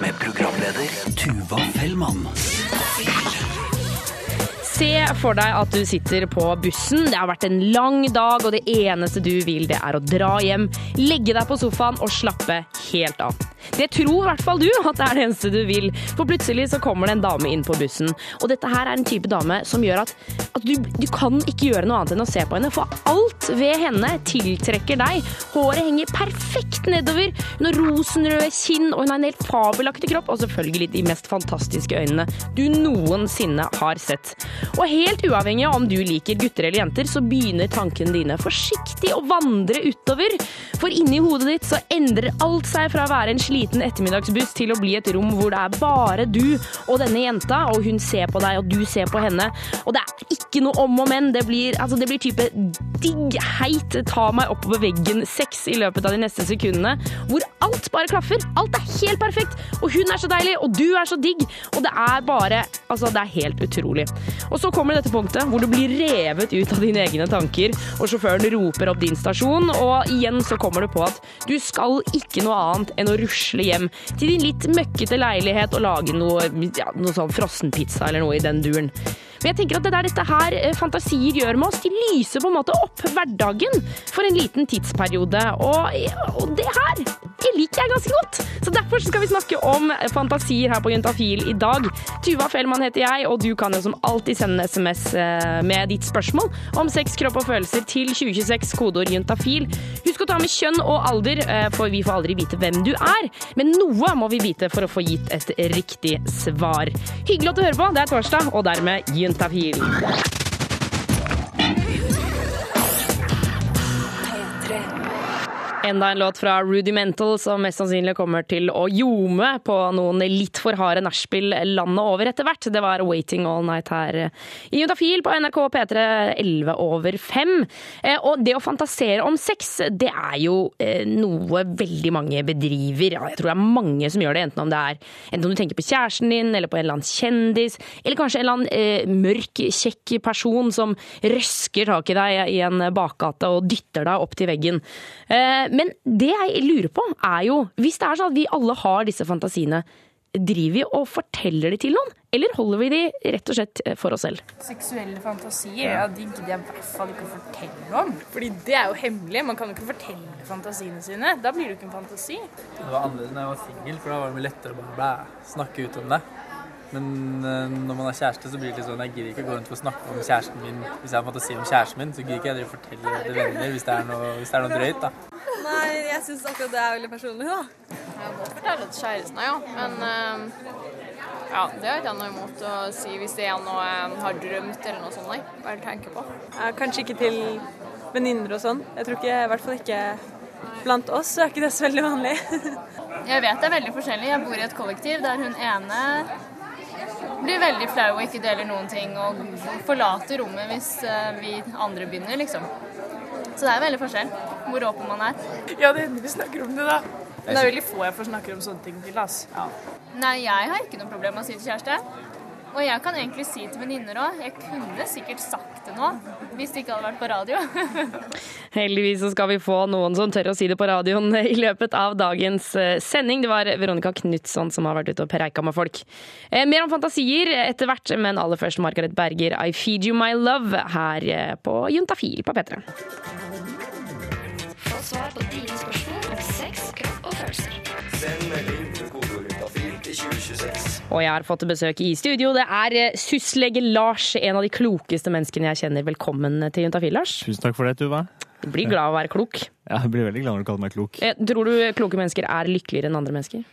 Med programleder Tuva Fellmann. Se for deg at du sitter på bussen, det har vært en lang dag, og det eneste du vil, det er å dra hjem, legge deg på sofaen og slappe helt av. Det tror i hvert fall du at det er det eneste du vil, for plutselig så kommer det en dame inn på bussen. Og dette her er en type dame som gjør at, at du, du kan ikke gjøre noe annet enn å se på henne, for alt ved henne tiltrekker deg. Håret henger perfekt nedover, hun har rosenrøde kinn, og hun har en helt fabelaktig kropp, og selvfølgelig de mest fantastiske øynene du noensinne har sett. Og helt uavhengig av om du liker gutter eller jenter, så begynner tankene dine forsiktig å vandre utover. For inni hodet ditt så endrer alt seg fra å være en sliten ettermiddagsbuss til å bli et rom hvor det er bare du og denne jenta, og hun ser på deg og du ser på henne. Og det er ikke noe om og men. Det blir, altså, det blir type digg, heit, ta meg oppover veggen sex i løpet av de neste sekundene. Hvor alt bare klaffer. Alt er helt perfekt. Og hun er så deilig, og du er så digg. Og det er bare Altså, det er helt utrolig. Og så kommer dette punktet hvor du blir revet ut av dine egne tanker, og sjåføren roper opp din stasjon, og igjen så kommer du på at du skal ikke noe annet enn å rusle hjem til din litt møkkete leilighet og lage noe, ja, noe sånn frossenpizza eller noe i den duren. Men jeg tenker at det der dette her eh, fantasier gjør med oss, de lyser på en måte opp hverdagen for en liten tidsperiode. Og, og det her, det liker jeg ganske godt. Så derfor skal vi snakke om fantasier her på Juntafil i dag. Tuva Fellmann heter jeg, og du kan jo som alltid sende SMS eh, med ditt spørsmål om sex, kropp og følelser til 2026, kodeord juntafil. Husk å ta med kjønn og alder, eh, for vi får aldri vite hvem du er. Men noe må vi vite for å få gitt et riktig svar. Hyggelig du hører på. Det er torsdag, og dermed juntafil. Valente Taviri. Tá Enda en låt fra Rudimental som mest sannsynlig kommer til å ljome på noen litt for harde nachspiel landet over etter hvert. Det var 'Waiting All Night' her i Juntafil på NRK P3 11 over 5. Eh, Og det å fantasere om sex, det er jo eh, noe veldig mange bedriver. Jeg tror det er mange som gjør det, enten om det er enten om du tenker på kjæresten din, eller på en eller annen kjendis, eller kanskje en eller annen eh, mørk, kjekk person som røsker tak i deg i en bakgate og dytter deg opp til veggen. Eh, men det jeg lurer på, er jo Hvis det er sånn at vi alle har disse fantasiene, driver vi og forteller de til noen? Eller holder vi de rett og slett for oss selv? Seksuelle fantasier, ja, de gidder jeg i hvert fall ikke å fortelle om. Fordi det er jo hemmelig. Man kan jo ikke fortelle fantasiene sine. Da blir det jo ikke en fantasi. Det var annerledes da jeg var singel, for da var det mye lettere å bare snakke ut om det. Men eh, når man har kjæreste, så blir det litt sånn jeg gidder ikke å gå rundt og snakke om kjæresten min. Hvis jeg har fantasi om kjæresten min, så gidder ikke jeg å fortelle det til venner hvis det er noe, hvis det er noe drøyt. da. Jeg syns akkurat det er veldig personlig, da. Jeg må fortelle det til kjæresten, ja. Men eh, ja, det har ikke jeg noe imot å si hvis det er noe jeg har drømt eller noe sånt. Nei. Bare tenke på. Ja, kanskje ikke til venninner og sånn. Jeg tror ikke, i hvert fall ikke blant oss, så er ikke det så veldig vanlig. Jeg vet det er veldig forskjellig. Jeg bor i et kollektiv der hun ene blir veldig flau og ikke deler noen ting og forlater rommet hvis eh, vi andre begynner, liksom. Så det er veldig forskjell hvor åpen man er. Ja, det hender vi snakker om det, da. Men det er veldig få jeg får snakke om sånne ting til. ass. Nei, jeg har ikke noe problem med å si til kjæreste. Og jeg kan egentlig si til venninner òg. Jeg kunne sikkert sagt det nå hvis det ikke hadde vært på radio. Heldigvis så skal vi få noen som tør å si det på radioen i løpet av dagens eh, sending. Det var Veronica Knutson som har vært ute og preika med folk. Eh, Mer om fantasier etter hvert, men aller først Margaret Berger, I Feed You My Love, her eh, på Juntafil på P3. Få svar på dine spørsmål om sex, kropp og følelser. Send melding til kodeordet til 2026. Og jeg har fått besøk i studio. Det er eh, syslege Lars, en av de klokeste menneskene jeg kjenner. Velkommen til Juntafil, Lars. Tusen takk for det, Tuva. Du blir glad av å være klok. Ja, jeg blir veldig glad når du kaller meg klok. Eh, Tror du kloke mennesker er lykkeligere enn andre mennesker?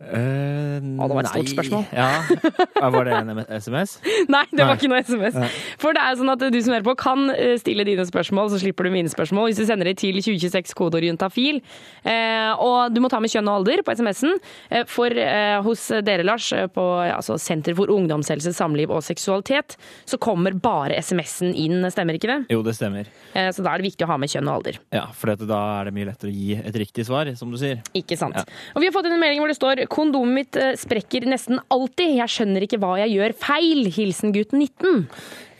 Eh, Å, det var et stort spørsmål. Ja. Var det en SMS? Nei, det var Nei. ikke noe SMS. Nei. For det er sånn at du som hører på kan eh, stille dine spørsmål, så slipper du mine spørsmål hvis du sender det til 2026 kodeord juntafil. Eh, og du må ta med kjønn og alder på SMS-en. Eh, for eh, hos dere, Lars, på altså, Senter for ungdomshelse, samliv og seksualitet, så kommer bare SMS-en inn, stemmer ikke det? Jo, det stemmer. Eh, så da er det viktig å ha med kjønn og alder. Ja, For dette, da er det mye lettere å gi et riktig svar, som du sier. Ikke sant. Ja. Og vi har fått inn en melding hvor det står Kondomet mitt sprekker nesten alltid. Jeg skjønner ikke hva jeg gjør feil. Hilsen gutt 19.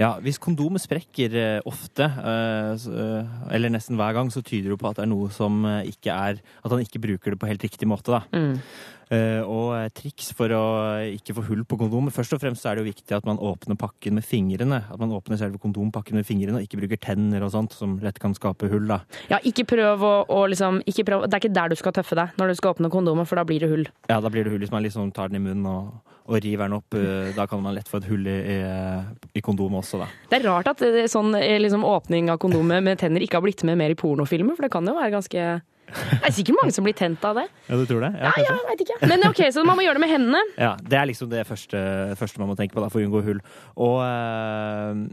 Ja, Hvis kondomet sprekker eh, ofte, eh, eh, eller nesten hver gang, så tyder det på at det er noe som ikke er At han ikke bruker det på helt riktig måte. da. Mm. Eh, og eh, triks for å ikke få hull på kondomet. Først og fremst er det jo viktig at man åpner pakken med fingrene. At man åpner selve kondompakken med fingrene og ikke bruker tenner og sånt, som lett kan skape hull. da. Ja, ikke prøv å, å liksom ikke prøv, Det er ikke der du skal tøffe deg når du skal åpne kondomet, for da blir det hull. Ja, da blir det hull hvis man liksom tar den i munnen og, og river den opp. eh, Da kan man lett få et hull i, i, i kondomet også, da. Det er rart at eh, sånn eh, liksom, åpning av kondomet med tenner ikke har blitt med mer i pornofilmer, for det kan jo være ganske Det er sikkert mange som blir tent av det. Ja, du tror det? Ja, jeg vet ikke. Men ok, Så man må gjøre det med hendene. Ja, det er liksom det første, første man må tenke på da, for å unngå hull. Og, eh,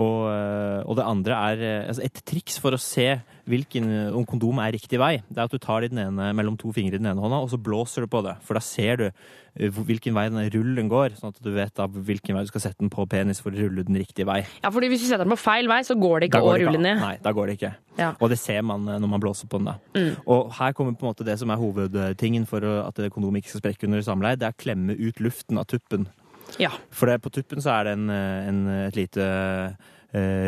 og, eh, og det andre er eh, altså Et triks for å se hvilken, om kondom er riktig vei, det er at du tar den ene, mellom to fingre i den ene hånda, og så blåser du på det. For da ser du eh, hvilken vei den rullen går, sånn at du vet da hvilken vei du skal sette den på penis for å rulle den riktige vei. Ja, fordi Hvis du setter den på feil vei, så går det ikke går å rulle ned. Nei, da går det ikke. Ja. Og det ser man eh, når man blåser på den. da. Mm. Og her kommer på en måte det som er hovedtingen for at kondomet ikke skal sprekke under samleie. Det er å klemme ut luften av tuppen. Ja. For det, på tuppen så er det en, eh, en, et lite eh,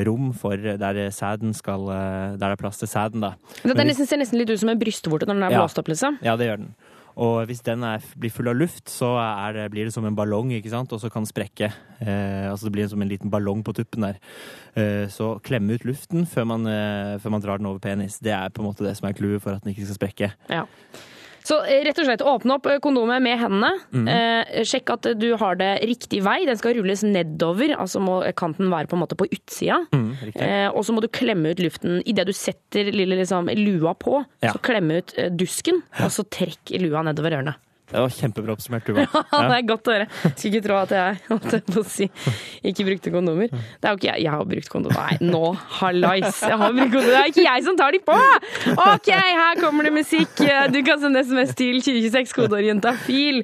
rom for der sæden skal eh, Der det er plass til sæden, da. Det er nesten, ser nesten litt ut som en brystvorte når den er Ja. blåst opp. liksom. Ja, det gjør den. Og hvis den er, blir full av luft, så det, blir det som en ballong, ikke sant? og så kan den sprekke. Eh, altså det blir som en liten ballong på tuppen der. Eh, så klemme ut luften før man, eh, før man drar den over penis. Det er på en måte det som er clouet for at den ikke skal sprekke. Ja. Så eh, rett og slett åpne opp eh, kondomet med hendene. Mm. Eh, sjekk at eh, du har det riktig vei. Den skal rulles nedover, altså må kanten være på en måte på utsida. Mm. Eh, og så må du klemme ut luften idet du setter lille liksom, lua på. Ja. Så klemme ut dusken, dusken, og så trekk lua nedover ørene. Det var kjempebra oppsummert, Tuva. det er godt å høre. Skulle ikke tro at jeg si, ikke brukte kondomer. Det er jo ikke jeg. Jeg har brukt kondom. Nei, nå, hallais. Jeg har brukt kondom. Det er ikke jeg som tar de på! OK, her kommer det musikk. Du kan sende SMS til 2026, kodeorienta fil.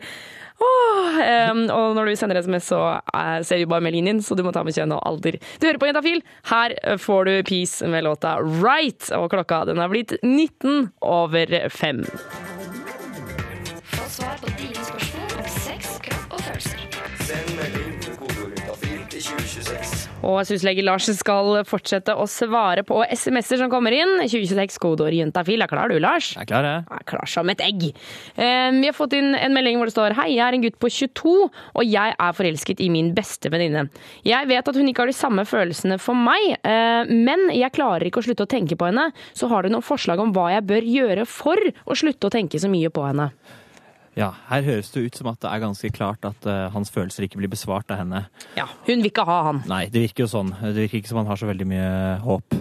Åh, em, og når du sender SMS, så eh, ser vi bare meldingen din, så du må ta med kjønn og alder. Du hører på Jentafil. Her eh, får du Peace med låta Right, og klokka den er blitt 19 over 5. Og syslege Lars skal fortsette å svare på SMS-er som kommer inn. 2026 kodeord juntafil. Er klar du, Lars? Jeg er klar, jeg. Er klar som et egg. Eh, Vi har fått inn en melding hvor det står Hei, jeg er en gutt på 22, og jeg er forelsket i min beste venninne. Jeg vet at hun ikke har de samme følelsene for meg, eh, men jeg klarer ikke å slutte å tenke på henne. Så har du noen forslag om hva jeg bør gjøre for å slutte å tenke så mye på henne? Ja, her høres det ut som at det er ganske klart at uh, hans følelser ikke blir besvart av henne. Ja, hun vil ikke ha han. Nei, det virker jo sånn. Det virker ikke som han har så veldig mye håp.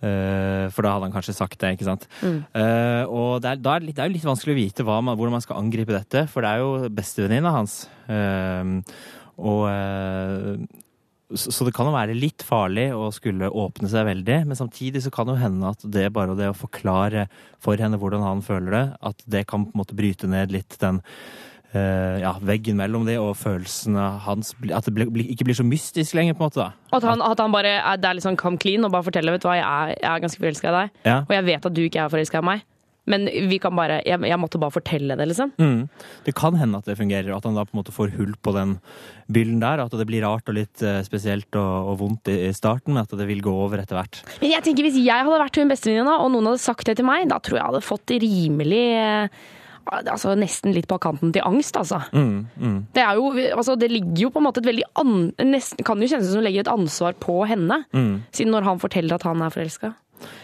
Uh, for da hadde han kanskje sagt det, ikke sant. Eh, og det er, er litt, det er jo litt vanskelig å vite man, hvordan man skal angripe dette, for det er jo bestevenninna hans. Og så, så det kan jo være litt farlig å skulle åpne seg veldig, men samtidig så kan det jo hende at det bare det å forklare for henne hvordan han føler det, at det kan på en måte bryte ned litt den uh, ja, veggen mellom det og følelsene hans. At det ble, ble, ikke blir så mystisk lenger, på en måte. da. At han, at han bare er, det er litt sånn come clean og bare forteller vet du hva, jeg er, jeg er ganske forelska i deg. Ja. Og jeg vet at du ikke er forelska i meg. Men vi kan bare, jeg, jeg måtte bare fortelle det, liksom. Mm. Det kan hende at det fungerer, at han da på en måte får hull på den byllen der. At det blir rart og litt eh, spesielt og, og vondt i, i starten, men at det vil gå over etter hvert. Men jeg tenker hvis jeg hadde vært hun bestevenninna, og noen hadde sagt det til meg, da tror jeg jeg hadde fått rimelig eh, Altså nesten litt på kanten til angst, altså. Mm, mm. Det, er jo, altså, det ligger jo på en måte et veldig an, nesten, Kan jo kjennes som legger et ansvar på henne, Mm. siden når han forteller at han er forelska.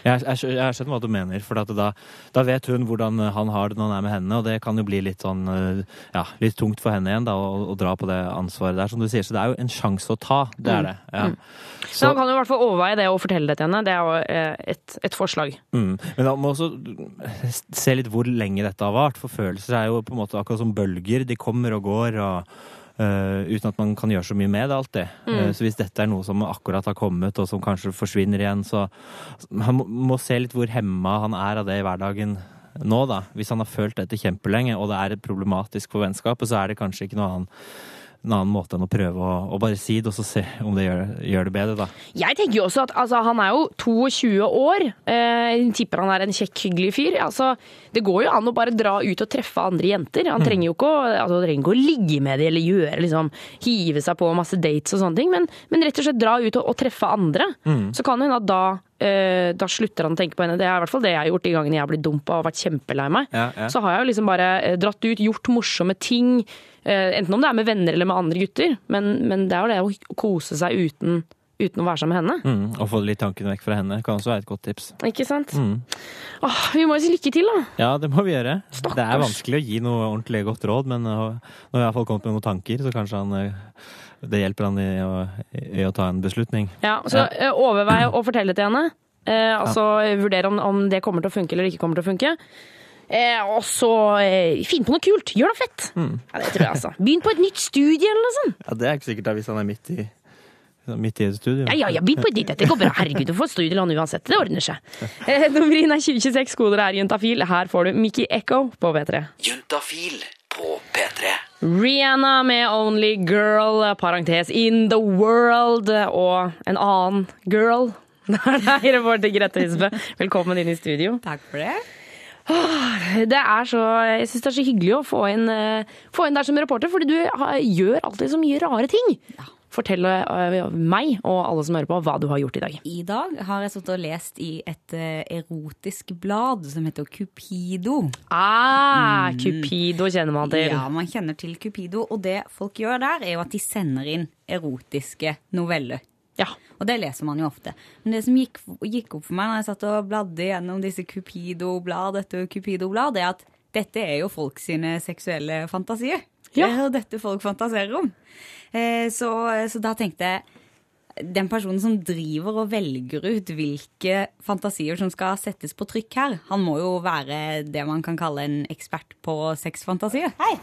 Jeg, jeg, jeg skjønner hva du mener, for da, da vet hun hvordan han har det når han er med henne, og det kan jo bli litt sånn eh, ja, litt tungt for henne igjen da, å, å dra på det ansvaret der, som du sier. Så det er jo en sjanse å ta, det er det. Ja. Så Så, han kan jo i hvert fall overveie det å fortelle det til henne. Det er jo eh, et, et forslag. mm. Men da må også se litt hvor lenge dette har vart, for følelser er jo på en måte akkurat som bølger. De kommer og går. og eh, uten at man kan gjøre så mye med det alltid. Mm. så hvis dette er noe som akkurat har kommet, og som kanskje forsvinner igjen, så Man må, se litt hvor hemma han er av det i hverdagen nå, da. Hvis han har følt dette kjempelenge, og det er problematisk for vennskapet, så er det kanskje ikke noe han en annen måte enn å prøve å, å bare si det, og så se om det gjør, gjør det bedre, da. Jeg tenker jo også at altså, han er jo 22 år. Eh, tipper han er en kjekk, hyggelig fyr. Altså, det går jo an å bare dra ut og treffe andre jenter. Han trenger jo ikke å, altså, trenger ikke å ligge med dem eller gjøre liksom, hive seg på masse dates og sånne ting, men, men rett og slett dra ut og, og treffe andre. Så kan det hende at da da slutter han å tenke på henne. Det er i hvert fall det jeg har gjort de gangene jeg har blitt dumpa og vært kjempelei meg. Ja, ja. Så har jeg jo liksom bare eh, dratt ut, gjort morsomme ting. eh, Enten om det er med venner eller med andre gutter. Men, men det er jo det å kose seg uten, uten å være sammen med henne. Mm, og få litt tankene vekk fra henne kan også være et godt tips. Ikke sant? Mm. Åh, vi må jo si lykke til, da. Ja, det må vi gjøre. Det er vanskelig å gi noe ordentlig godt råd, men når vi har jeg i hvert kommet med noen tanker, så kanskje han uh, det hjelper han i å, i å ta en beslutning. Ja, så ja. overvei å fortelle til henne. Eh, altså vurdere om, om det kommer til å funke eller ikke kommer til å funke. Eh, og så eh, finn på noe kult. Gjør noe fett. Ja, det tror jeg, altså. Begynn på et nytt studie eller noe sånt. Ja, Det er ikke sikkert da, hvis han er midt i, midt i et studio. Ja, ja, ja, bli på ditt. Dette går bra. Herregud, du får studielån uansett. Det ordner seg. Eh, Nummer inn er 2026. Koder er juntafil. Her får du Mickey Echo på P3. Juntafil på P3. Rihanna med Only Girl, parentes In The World, og en annen girl. Det er reporter Grete Isbø. Velkommen inn i studio. Takk for det. Det er så, jeg syns det er så hyggelig å få inn, eh, få inn deg som reporter, fordi du gjør alltid så mye rare ting. Fortell eh, meg og alle som hører på, hva du har gjort i dag. I dag har jeg sittet og lest i et eh, erotisk blad som heter Cupido. Ah, Cupido kjenner man til. Ja, man kjenner til Cupido, og det folk gjør der, er jo at de sender inn erotiske noveller. Ja. Og det leser man jo ofte. Men det som gikk, gikk opp for meg når jeg satt og bladde gjennom disse Cupido-blad etter Cupido-blad, er at dette er jo folk sine seksuelle fantasier. Ja. Det er jo dette folk fantaserer om. Eh, så, så da tenkte jeg den personen som driver og velger ut hvilke fantasier som skal settes på trykk her, han må jo være det man kan kalle en ekspert på sexfantasier. Hei!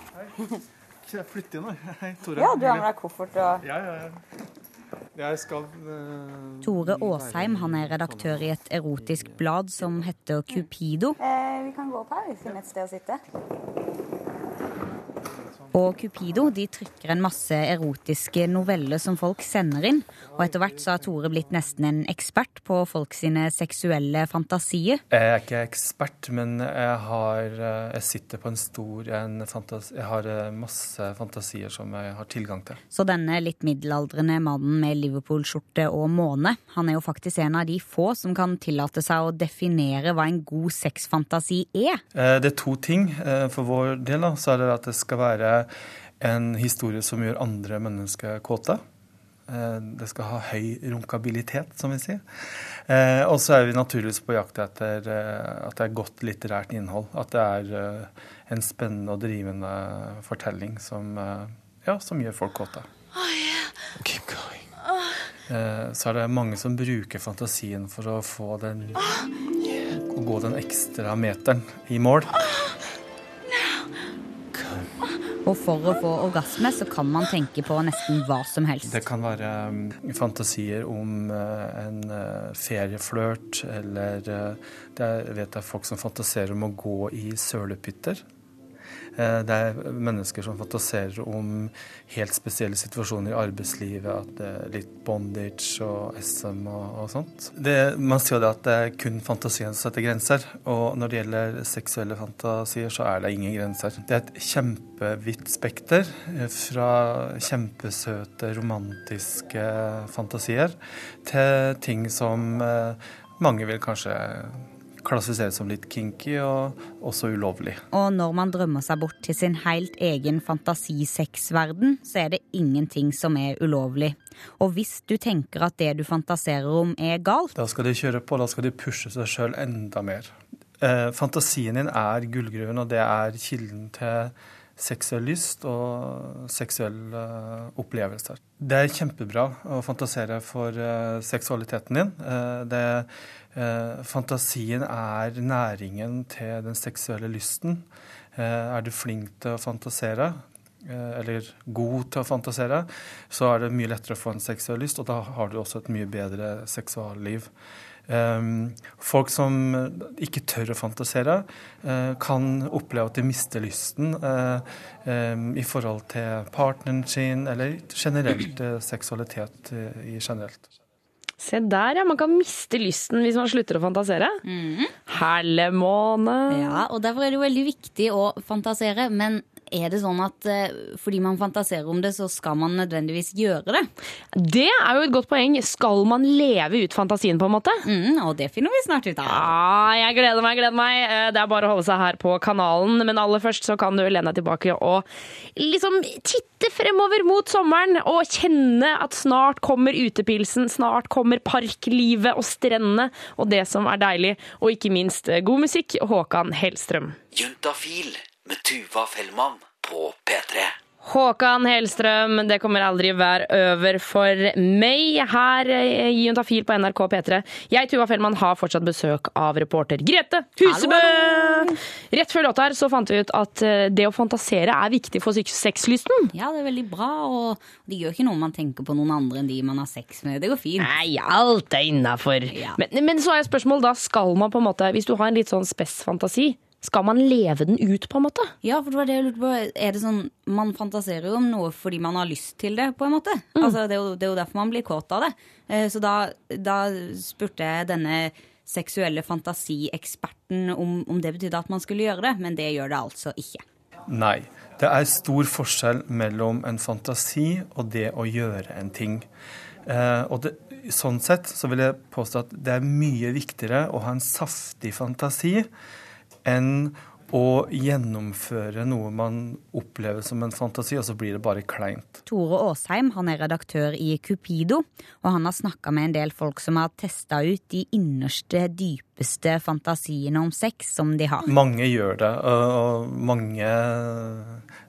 Jeg flytter inn, da. Hei, Tore. Ja, du har med deg koffert og Ja, ja, ja. Jeg skal uh, Tore Aasheim han er redaktør i et erotisk blad som heter Cupido. Eh, vi kan gå opp her, vi finner et sted å sitte. Og Cupido de trykker en masse erotiske noveller som folk sender inn. Og etter hvert så har Tore blitt nesten en ekspert på folk sine seksuelle fantasier. Jeg er ikke ekspert, men jeg, har, eh, jeg sitter på en stor en fantasi, Jeg har eh, masse fantasier som jeg har tilgang til. Så denne litt middelaldrende mannen med Liverpool-skjorte og måne, han er jo faktisk en av de få som kan tillate seg å definere hva en god sexfantasi er. Eh, Det er to ting. For vår del da, så er det at det skal være en historie som gjør andre mennesker kåte. Eh, Det skal ha høy runkabilitet, som vi sier. Eh, Og så er vi naturligvis på jakt etter eh, at det er godt litterært innhold. At det er en spennende og drivende fortelling som, ja, som gjør folk kåte. Eh, Så er det mange som bruker fantasien for å få den Å gå den ekstra meteren i mål. Og for å få orgasme så kan man tenke på nesten hva som helst. Det kan være um, fantasier om eh, en uh, ferieflørt, eller er, jeg vet det er folk som fantaserer om å gå i sølepytter. Eh, det er mennesker som fantaserer om helt spesielle situasjoner i arbeidslivet. At det er litt bondage og SM og, og sånt. Det, man sier jo det at det er kun fantasien som setter grenser. Og når det gjelder seksuelle fantasier, så er det ingen grenser. Det er et kjempevidt spekter. eh, Fra kjempesøte, romantiske fantasier til ting som eh, mange vil kanskje klassifisere som litt kinky og også ulovlig. Og når man drømmer seg bort til sin helt egen fantasisexverden, så er det ingenting som er ulovlig. Og hvis du tenker at det du fantaserer om er galt, Da skal de kjøre på, da skal de pushe seg sjøl enda mer. Eh, fantasien din er gullgruven, og det er kilden til seksuell lyst og seksuelle eh, opplevelser. Det er kjempebra å fantasere for eh, seksualiteten din. Eh, det, eh, fantasien er næringen til den seksuelle lysten. Eh, er du flink til å fantasere, eh, eller god til å fantasere, så er det mye lettere å få en seksuell lyst, og da har du også et mye bedre seksualliv. Folk som ikke tør å fantasere, kan oppleve at de mister lysten i forhold til partneren sin, eller generelt seksualitet i generelt. Se der, ja. Man kan miste lysten hvis man slutter å fantasere. Mm. Herlemåne. Ja, og derfor er det jo veldig viktig å fantasere, men er det sånn at eh, fordi man fantaserer om det, så skal man nødvendigvis gjøre det? Det er jo et godt poeng. Skal man leve ut fantasien, på en måte? Mm, og det finner vi snart ut av. Ja, jeg gleder meg, gleder meg. Eh, det er bare å holde seg her på kanalen. Men aller først så kan du lene deg tilbake og liksom titte fremover mot sommeren og kjenne at snart kommer utepilsen, snart kommer parklivet og strendene og det som er deilig, og ikke minst eh, god musikk, Håkan Hellstrøm. Juntafil med Tuva Fellmann på P3. Håkan Hellstrøm, det kommer aldri være over for meg her i Juntafil på NRK P3. Jeg, Tuva Fellmann, har fortsatt besøk av reporter Grete Husebø! Rett før låta her så fant vi ut at eh, det å fantasere er viktig for sexlysten. Ja, det er veldig bra, og det gjør ikke noe man tenker på noen andre enn de man har sex med. Det går fint. Nei, alt er innafor. Ja. Men, men, så er spørsmålet da, skal man på en måte, hvis du har en litt sånn spess fantasi, skal man leve den ut, på en måte? Ja, for det var det jeg lurte på. Er det sånn, Man fantaserer jo om noe fordi man har lyst til det, på en måte. Mm. Altså, det, er jo, det, er jo, derfor man blir kåt av det. Eh, så da, da spurte jeg denne seksuelle fantasieksperten om, om det betydde at man skulle gjøre det, men det gjør det altså ikke. Nei. Det er stor forskjell mellom en fantasi og det å gjøre en ting. Eh, og det, sånn sett så vil jeg påstå at det er mye viktigere å ha en saftig fantasi enn å gjennomføre noe man opplever som en fantasi, og så blir det bare kleint. Tore Aasheim han er redaktør i Cupido, og han har snakka med en del folk som har testa ut de innerste, dypeste fantasiene om sex som de har. Mange gjør det, og mange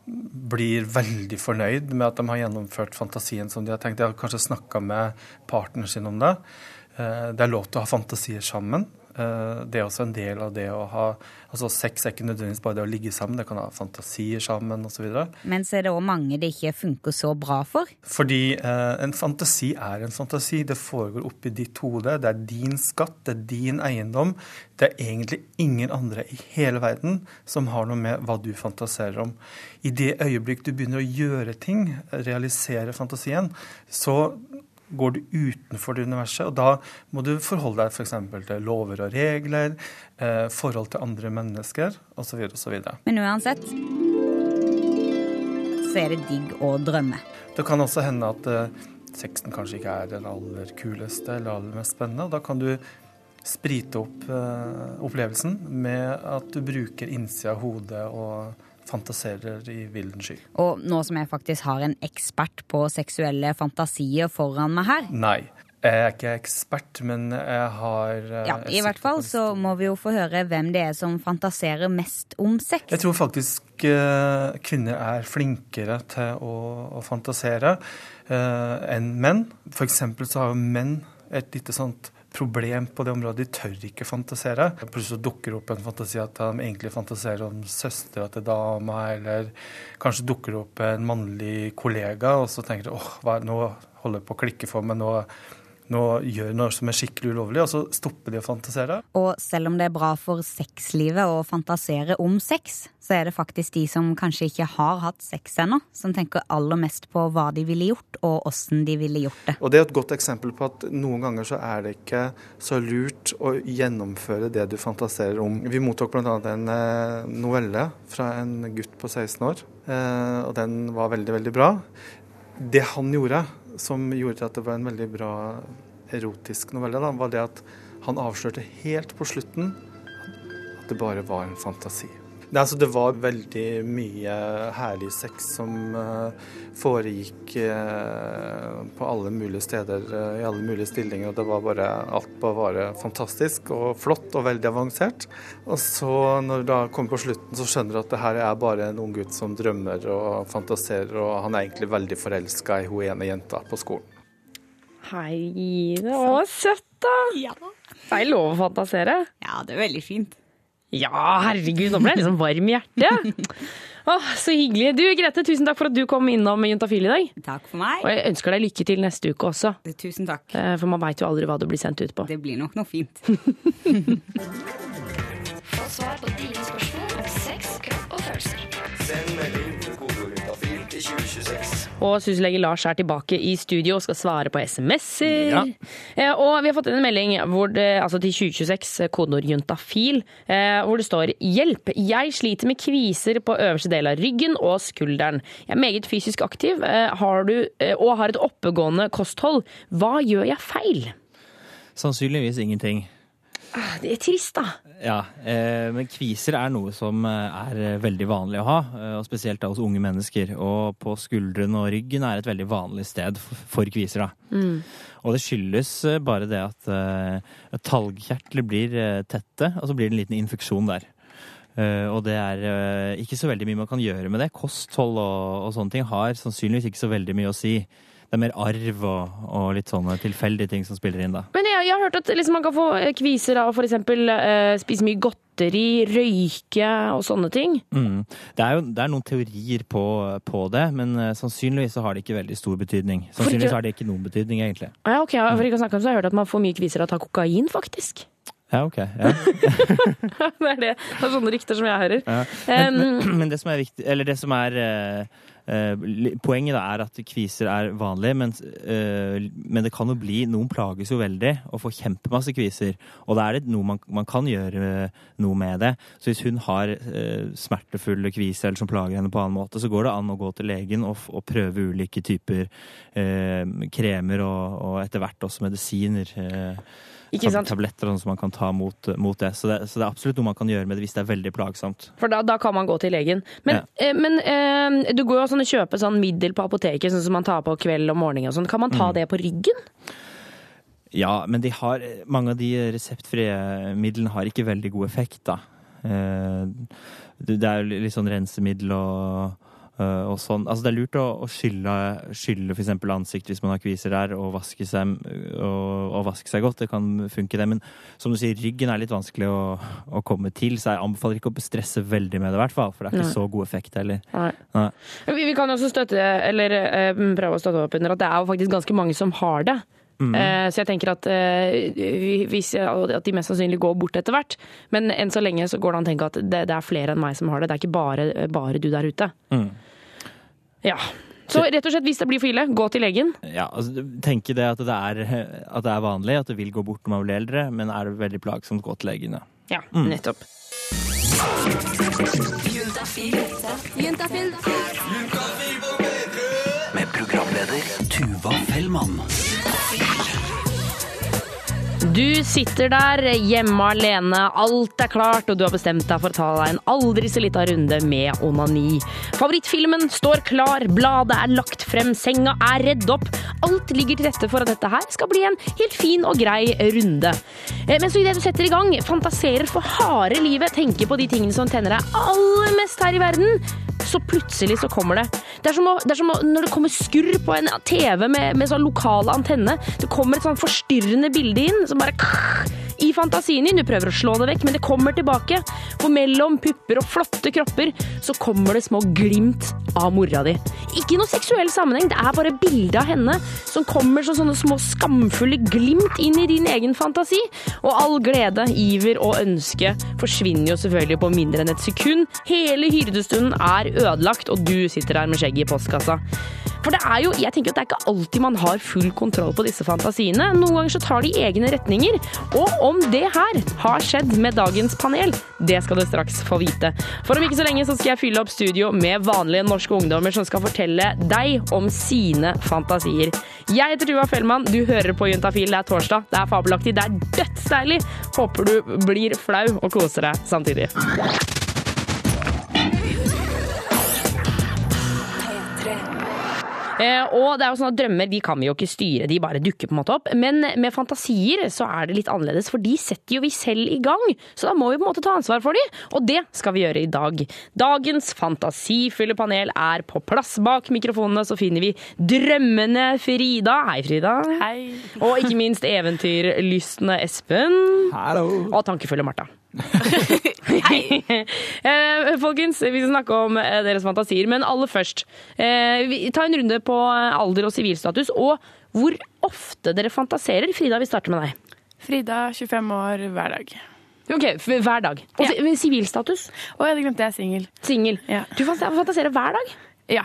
blir veldig fornøyd med at de har gjennomført fantasien som de har tenkt. De har kanskje snakka med partneren sin om det. Eh, det er lov til å ha fantasier sammen. Eh, det er også en del av det å ha altså Sex er ikke nødvendigvis bare det å ligge sammen, det kan ha fantasier sammen osv. Men så er det òg mange det ikke funker så bra for? Fordi eh, en fantasi er en fantasi. Det foregår oppi ditt hode. Det er din skatt, det er din eiendom. Det er egentlig ingen andre i hele verden som har noe med hva du fantaserer om. I det øyeblikk du begynner å gjøre ting, realisere fantasien, så går du utenfor det universet. Og da må du forholde deg f.eks. For til lover og regler, eh, forhold til andre mennesker osv. osv. Men uansett så er det digg å drømme. Det kan også hende at eh, sexen kanskje ikke er den aller kuleste eller aller mest spennende. og Da kan du sprite opp eh, opplevelsen med at du bruker innsida av hodet og fantaserer i villen sky. Og nå som jeg faktisk har en ekspert på seksuelle fantasier foran meg her Nei. Jeg er ikke ekspert, men jeg har eh, Ja, I hvert fall så må vi jo få høre hvem det er som fantaserer mest om sex. Jeg tror faktisk uh, kvinner er flinkere til å, å fantasere uh, enn menn. For eksempel så har jo menn et lite sånt problem på det området. De tør ikke fantasere. Plutselig dukker opp en fantasi at de egentlig fantaserer om søstera til dama, eller kanskje dukker opp en mannlig kollega, og så tenker de åh, nå holder det på å klikke for meg, nå nå gjør noe som er skikkelig ulovlig, og så stopper de å fantasere. Og selv om det er bra for sexlivet å fantasere om sex, så er det faktisk de som kanskje ikke har hatt sex ennå, som tenker aller mest på hva de ville gjort, og åssen de ville gjort det. Og det er et godt eksempel på at noen ganger så er det ikke så lurt å gjennomføre det du fantaserer om. Vi mottok bl.a. en eh, novelle fra en gutt på 16 år, eh, og den var veldig, veldig bra. Det han gjorde, som gjorde at det var en veldig bra erotisk novelle, da, var det at han avslørte helt på slutten at det bare var en fantasi. Det, altså, det var veldig mye herlig sex som uh, foregikk uh, på alle mulige steder, uh, i alle mulige stillinger. og det var bare, Alt var bare fantastisk og flott og veldig avansert. Og så når det kommer på slutten, så skjønner du at det her er bare en ung gutt som drømmer og fantaserer, og han er egentlig veldig forelska i hun ene jenta på skolen. Hei, det var søtt, da. Ja. Det er lov å fantasere. Ja, det er veldig fint. Ja, herregud, nå ble jeg liksom varm i hjertet. Åh, så hyggelig. Du Grete, tusen takk for at du kom innom Juntafil i dag. Takk for meg. Og jeg ønsker deg lykke til neste uke også. Tusen takk. Eh, For man veit jo aldri hva du blir sendt ut på. Det blir nok noe fint. Få svar på dine spørsmål Og syslege Lars er tilbake i studio og skal svare på SMS-er. Ja. Eh, og vi har fått en melding det, altså til 2026, eh, kodeord juntafil, eh, hvor det står 'Hjelp! Jeg sliter med kviser på øverste del av ryggen og skulderen'. Jeg er meget fysisk aktiv eh, har du, og har et oppegående kosthold. Hva gjør jeg feil? Sannsynligvis ingenting. Ah, Det er trist, da. Ja, eh, men kviser er noe som eh, er eh, veldig vanlig å ha, eh, og spesielt da hos unge mennesker. Og på skuldrene og ryggen er et veldig vanlig sted for, kviser. da. Mm. Og det skyldes bare det at eh, talgkjertler blir tette, og så blir det en liten infeksjon der. Uh, og det er uh, ikke så veldig mye man kan gjøre med det. Kosthold og, og sånne ting har sannsynligvis ikke så veldig mye å si. Det er mer arv og, og litt sånne tilfeldige ting som spiller inn da. Men jeg, har hørt at liksom, man kan få eh, kviser av å f.eks. Uh, spise mye godteri, røyke og sånne ting. Mm. Det, er jo, det er noen teorier på, på det, men uh, sannsynligvis så har det ikke veldig stor betydning. Sannsynligvis har det ikke noen betydning, egentlig. Ja, ok, ja, for ikke å snakke om så har jeg hørt at man får mye kviser av å ta kokain, faktisk. Ja, ok. Ja. det er det. Det er sånne rykter som jeg hører. Ja. Men, men, men det som er viktig, eller det som er li- Poenget da er at kviser er vanlig, men, eh, men det kan jo bli Noen plages jo veldig og får kjempemasse kviser. Og da er det noe man, man kan gjøre eh, noe med det. Så hvis hun har eh, smertefulle kviser eller som plager henne på annen måte, så går det an å gå til legen og, og prøve ulike typer eh, kremer og, og etter hvert også medisiner. Eh? Tabletter sånn som man kan ta mot, mot det. Så, det. så det er absolutt noe man kan gjøre med det hvis det er veldig plagsomt. For da, da kan man gå til legen. Men, eh, men eh, du går jo sånn og kjøper sånn middel på apoteket, sånn som man tar på kveld og morgen og sånn. Kan man ta Mm. det på ryggen? Ja, men de har, mange av de reseptfrie midlene har ikke veldig god effekt, da. Eh, Det er jo litt sånn rensemiddel og, og sånn. Altså det er lurt å, å skylle, skylle f.eks. ansikt hvis man har kviser der, og vaske seg, og, og vaske seg godt. Det kan funke, det. Men som du sier, ryggen er litt vanskelig å, å komme til, så jeg anbefaler ikke å stresse veldig med det, i hvert fall. For det er ikke Nei. så god effekt heller. Nei. Nei. Vi, vi kan også støtte, eller eh, prøve å støtte opp under at det er jo faktisk ganske mange som har det. Mm. Eh, så jeg tenker at, eh, hvis, at de mest sannsynlig går bort etter hvert. Men enn så lenge så går det an å tenke at det, det er flere enn meg som har det. Det er ikke bare, bare du der ute. Mm. Ja. Så rett og slett, hvis det blir for ille, gå til legen. Ja, altså, tenke det at det, er, at det er vanlig, at det vil gå bort når man blir eldre, men er det veldig plagsomt, gå til legen, ja. Ja, Mm. nettopp. Med programleder Tuva Fellmann. Du sitter der hjemme alene, alt er klart, og du har bestemt deg for å ta deg en aldri så lita runde med onani. Favorittfilmen står klar, bladet er lagt frem, senga er redd opp. Alt ligger til rette for at dette her skal bli en helt fin og grei runde. Eh, Men så idet du setter i gang, fantaserer for harde livet, tenker på de tingene som tenner deg aller mest her i verden, så plutselig så kommer det. Det er som, å, det er som å, når det kommer skurr på en TV med, med sånn lokal antenne. Det kommer et sånn forstyrrende bilde inn som bare i fantasien din. Du prøver å slå det vekk, men det kommer tilbake. For mellom pupper og flotte kropper så kommer det små glimt av mora di. Ikke noe seksuell sammenheng, det er bare bildet av henne som kommer som sånne små skamfulle glimt inn i din egen fantasi. Og all glede, iver og ønske forsvinner jo selvfølgelig på mindre enn et sekund. Hele hyrdestunden er ødelagt, og du sitter der med skjegget i postkassa. For det er jo, jeg tenker at det er ikke alltid man har full kontroll på disse fantasiene. Noen ganger så tar de egne retninger. Og om det her har skjedd med dagens panel, det skal du straks få vite. For om ikke så lenge så skal jeg fylle opp studio med vanlige norske ungdommer som skal fortelle deg om sine fantasier. Jeg heter Tuva Fellmann, du hører på Juntafil, det er torsdag, det er fabelaktig, det er dødsdeilig. Håper du blir flau og koser deg samtidig. Og det er jo sånn at Drømmer de kan vi jo ikke styre, de bare dukker på en måte opp. Men med fantasier så er det litt annerledes, for de setter jo vi selv i gang. Så da må vi på en måte ta ansvar for de, og det skal vi gjøre i dag. Dagens fantasifulle panel er på plass. Bak mikrofonene så finner vi drømmende Frida. Hei, Frida. Hei. Og ikke minst eventyrlystne Espen. Og tankefulle Martha. Eh, Folkens, vi skal snakke om eh, deres fantasier, men aller først. eh, vi- Ta en runde på alder og sivilstatus, og hvor ofte dere fantaserer. Frida, vi starter med deg. Frida, 25 år, hver dag. Ok, Hver dag. Og men sivilstatus? Å, jeg glemte jeg er singel. Ja. Du fantaserer hver dag? Ja.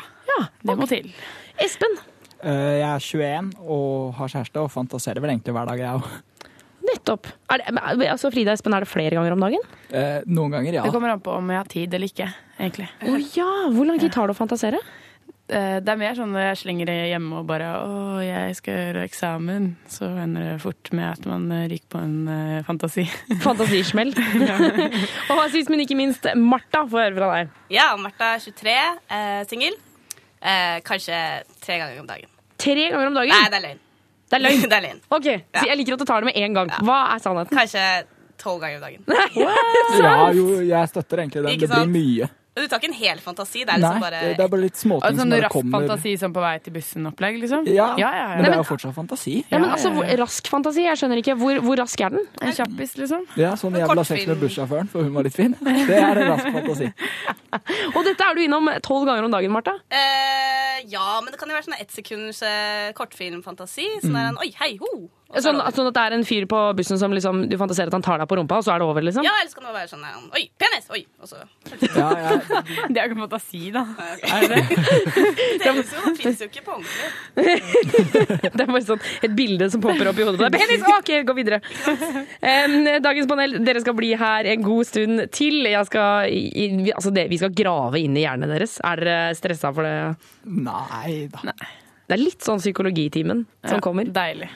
Det må til. Espen? Eh, Jeg er 21 og har kjæreste og fantaserer vel egentlig hver dag, jeg òg. Nettopp. Er det, altså, Frida Espen, er det flere ganger om dagen? Noen ganger, ja. Det kommer an på om jeg har tid eller ikke, egentlig. Å ja! Hvor lang tid tar det å fantasere? Eh, Det er mer sånn når jeg slenger det hjemme og bare 'Å, jeg skal gjøre eksamen', så ender det fort med at man eh, ryker på en eh, fantasi. Fantasismell. og sist, men ikke minst, Martha, få høre fra deg. Ja, Martha er 23, eh, singel. Eh, kanskje tre ganger om dagen. Tre ganger om dagen? Nei, det er løgn. Det er løgn? det er løgn. Ok, så Jeg liker at du tar det med en gang. Hva er sannheten? Kanskje tolv ganger om dagen. Ja, jo, jeg støtter egentlig den. Ikke Det blir sant? mye. Du tar ikke en hel fantasi? Det er Nei, liksom bare det er bare litt småting altså, som sånn bare rask kommer. fantasi som på vei til bussen-opplegg, liksom? Ja, ja, ja, men det er jo fortsatt fantasi. Ja, men altså, hvor, Rask fantasi? Jeg skjønner ikke. Hvor, hvor rask er den? En kjappis, liksom. Ja, sånn jeg ha sex med bussjåføren, for hun var litt fin. Det er en rask fantasi. Og dette er du innom tolv ganger om dagen, Martha. eh, Ja, men det kan jo være sånn ett sekunds eh, kortfilmfantasi. Sånn der en Oi, hei, ho! Sånn, sånn at det er en fyr på bussen som liksom, du fantaserer at han tar deg på rumpa, og så er det over, liksom? Ja, eller så kan det være sånn der Oi, penis! Oi! Og så Det er jo ikke fantasi, da. Er det det? det fins jo ikke på ordentlig. Det er bare sånn et bilde som popper opp i hodet på deg. Penis! OK, gå videre. Dagens panel, dere skal bli her en god stund til. Jeg skal, altså det, vi skal grave inn i hjernen deres. Er dere stressa for det? Nei da. Det er litt sånn psykologitimen som Ja, kommer. Deilig.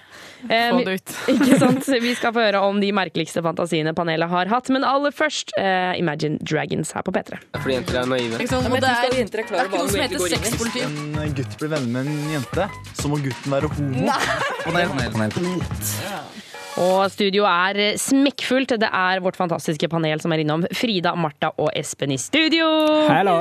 Få det ut. Ikke sant? Vi skal få høre om de merkeligste fantasiene panelet har hatt. Men aller først uh, Imagine Dragons her på P3. Fordi jenter er naive. det, er, det er ikke noe som heter sexpoliti. En gutt blir venner med en jente, så må gutten være homo. Panel. Og studio er smekkfullt. Det er vårt fantastiske panel som er innom. Frida, Martha og Espen i studio. Hallo.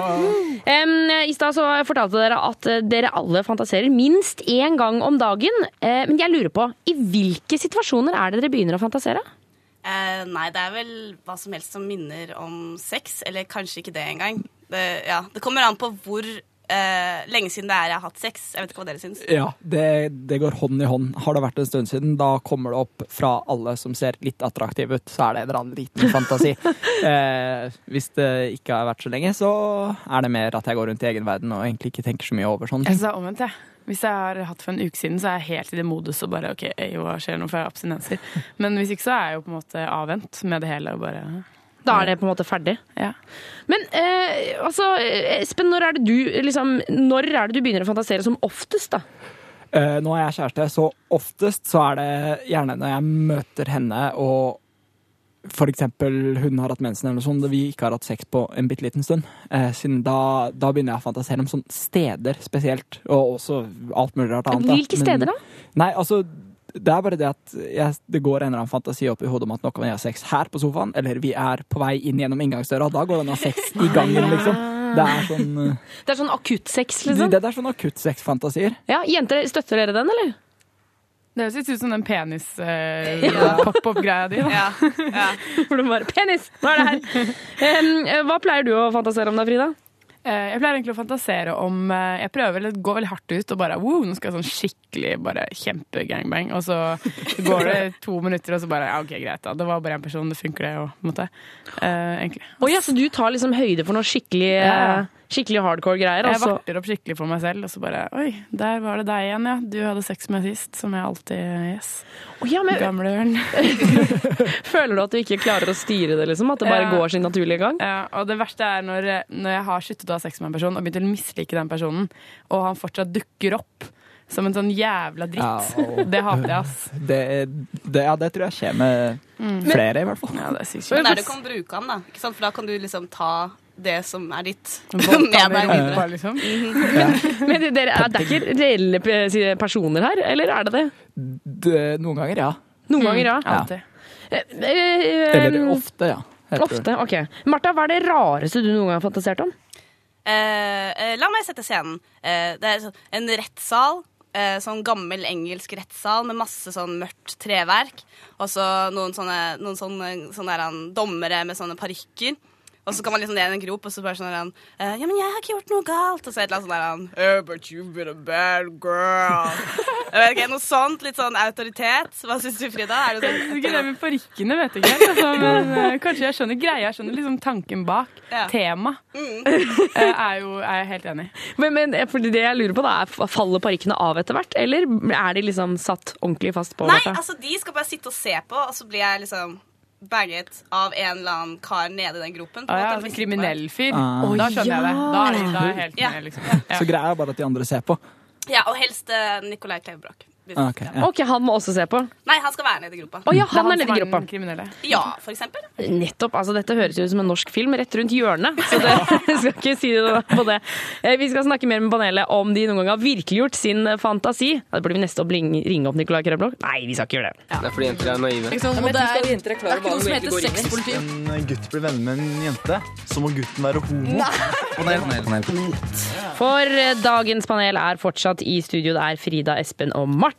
Um, I stad så fortalte dere at dere alle fantaserer minst én gang om dagen. Uh, men jeg lurer på, i hvilke situasjoner er det dere begynner å fantasere? Uh, nei, det er vel hva som helst som minner om sex. Eller kanskje ikke det engang. Det, ja, det kommer an på hvor eh, lenge siden det er jeg har hatt sex. Jeg vet ikke hva dere syns. Ja, det, det går hånd i hånd. Har det vært en stund siden, da kommer det opp fra alle som ser litt attraktive ut, så er det en eller annen liten fantasi. uh, hvis det ikke har vært så lenge, så er det mer at jeg går rundt i egen verden og egentlig ikke tenker så mye over sånne Jeg ting. er omvendt, jeg. Hvis jeg har hatt for en uke siden, så er jeg helt i det modus og bare OK, hva skjer nå, for jeg har abstinenser. Men hvis ikke, så er jeg jo på en måte avvent med det hele og bare Da er det på en måte ferdig. Ja. Men eh, altså, Espen, når er, det du, liksom, når er det du begynner å fantasere som oftest, da? Eh, nå er jeg kjæreste, så oftest så er det gjerne når jeg møter henne og for eksempel hun har hatt mensen eller noe sånt, vi ikke har hatt sex på en bitte liten stund. Eh, da, da begynner jeg å fantasere om sånne steder spesielt, og også alt mulig rart annet. Hvilke steder da? Nei, altså, det er bare det at jeg, det går en eller annen fantasi opp i hodet om at nå kan vi ha sex her på sofaen, eller vi er på vei inn gjennom inngangsdøra, og da går det an å ha sex i gangen, liksom. Det er sånn, uh, Det er sånn akuttsex, liksom? det er sånn akuttsexfantasier. Ja, Jenter, støtter dere den, eller? Det høres litt ut som den penis-pop-opp-greia di. da. For du bare Penis! Nå er det her! Um, hva pleier du å fantasere om da, Frida? Eh, Jeg pleier egentlig å fantasere om eh, Jeg prøver å gå veldig hardt ut og bare wow, nå skal jeg sånn skikkelig bare kjempe-gangbang. Og så går det to minutter, og så bare ja, OK, greit, da. Det var bare én person, det funker, det på en måte. Eh, egentlig. Å ja, så du tar liksom høyde for noe skikkelig, ja. Skikkelig hardcore greier? Jeg Altså. varter opp skikkelig for meg selv, og så bare Oi, der var det deg igjen, ja. Du hadde sex med sist, som jeg alltid Yes. Oh, ja, men- Gamle ørn. Føler du at du ikke klarer å styre det, liksom? At det bare Ja. går sin naturlige gang? Ja, og det verste er når, når jeg har sluttet å ha sex med en person og begynt å mislike den personen, og han fortsatt dukker opp som en sånn jævla dritt. Ja, og- Det hater jeg, ass. Det, det, ja, det tror jeg skjer med Mm. flere, i hvert fall. Ja, det er sykt Men der du kan bruke han, da. Ikke sant? For da kan du liksom ta det som er ditt, rumpa, liksom. Mhm. Men det, dere, er det er ikke reelle personer her, eller er det det? Det, noen ganger, ja. Noen ganger, ja. Alltid. Eh, eh, Eller ofte, ja. Ofte, ok. Martha, hva er det rareste du noen gang har fantasert om? Eh, eh, la meg sette scenen. Eh, det er sånn, en rettssal. eh, sånn gammel engelsk rettssal med masse sånn mørkt treverk. Og så noen sånne, noen sånne, sånne der, dommere med sånne parykker. Og så kan man liksom ned i en grop, og så bare sånn der eh, Ja, men jeg har ikke gjort noe galt. Og så et eller annet sånn der oh, eh, But you've been a bad girl. jeg vet ikke, Noe sånt. Litt sånn autoritet. Hva syns du, Frida? Er det sånn, ikke det med parykkene vet jeg ikke. Altså, men uh, kanskje jeg skjønner greia. Jeg skjønner liksom tanken bak. Ja. Tema Mm. uh, er jo er jeg helt enig i. Men, men det jeg lurer på da, er faller parykkene av etter hvert, eller er de liksom satt ordentlig fast på? Nei, altså de skal bare sitte og se på, og så blir jeg liksom bagget av en eller annen kar nede i den gropen. på en ja, sånn kriminell fyr. Ah. Da skjønner jeg det. Da er, da er jeg helt Ja. med, liksom. Så greia er bare at de andre ser på. Ja, og helst uh, Nicolai Kleivbrok. Ah, ok, ja. Ok, han må også se på. Nei, han skal være nede i gropa. Oh, ja, er han er nede i gruppa gropa. kriminelle. Ja, for eksempel. Nettopp. altså Dette høres ut som en norsk film rett rundt hjørnet. Så det, jeg skal ikke si det på det. Eh, Vi skal snakke mer med panelet om de noen gang har virkeliggjort sin fantasi. Ja, det blir vi neste bling- ringe opp Nicolai Krøblok. Nei, vi skal ikke gjøre det. Det er fordi jenter er naive. Det er, ikke det er ikke noe som heter sexpoliti. En gutt blir venner med en jente, så må gutten være homo. Panel, panel, panel. For eh, dagens panel er fortsatt i studio. Det er Frida, Espen og Martha.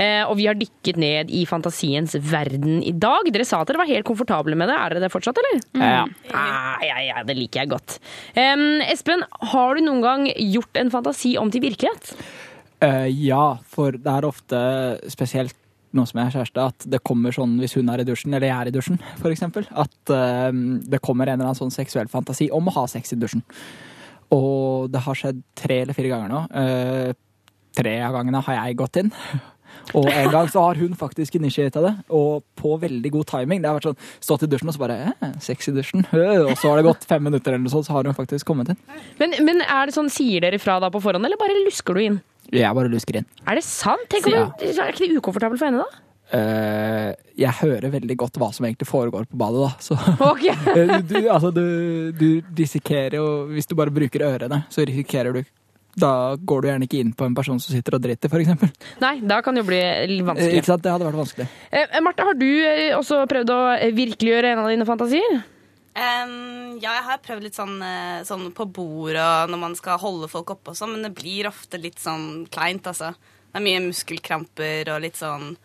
Eh, og vi har dykket ned i fantasiens verden i dag. Dere sa at dere var helt komfortable med det. Er dere det fortsatt, eller? Ja. Ah, ja, ja, det liker jeg godt. Um, Espen, har du noen gang gjort en fantasi om til virkelighet? Uh, ja, for det er ofte spesielt nå som jeg er kjæreste, at det kommer sånn hvis hun er i dusjen, eller jeg er i dusjen, for eksempel, at uh, det kommer en eller annen sånn seksuell fantasi om å ha sex i dusjen. Og det har skjedd tre eller fire ganger nå. Eh, tre av gangene har jeg gått inn. Og en gang så har hun faktisk initiata det, og på veldig god timing. Det har vært sånn, stått i dusjen og så bare eh, Sex i dusjen. Og så har det gått fem minutter, eller noe sånt, så har hun faktisk kommet inn. Men, men er det sånn, sier dere fra da på forhånd, eller bare lusker du inn? Jeg bare lusker inn. Er det sant? Tenk om Ja. det, Er ikke det ukomfortabelt for henne, da? Uh, jeg hører veldig godt hva som egentlig foregår på badet, da. Så Ok. Eh, du, altså, du, du risikerer jo Hvis du bare bruker ørene, så risikerer du Da går du gjerne ikke inn på en person som sitter og driter, f.eks. Nei, da kan det jo bli litt vanskelig. Ikke sant? Det hadde vært vanskelig. Eh, Marte, har du eh, også prøvd å eh, virkeliggjøre en av dine fantasier? Um, ja, jeg har prøvd litt sånn, eh, sånn på bord og når man skal holde folk oppe og sånn, men det blir ofte litt sånn kleint, altså. Det er mye muskelkramper og litt sånn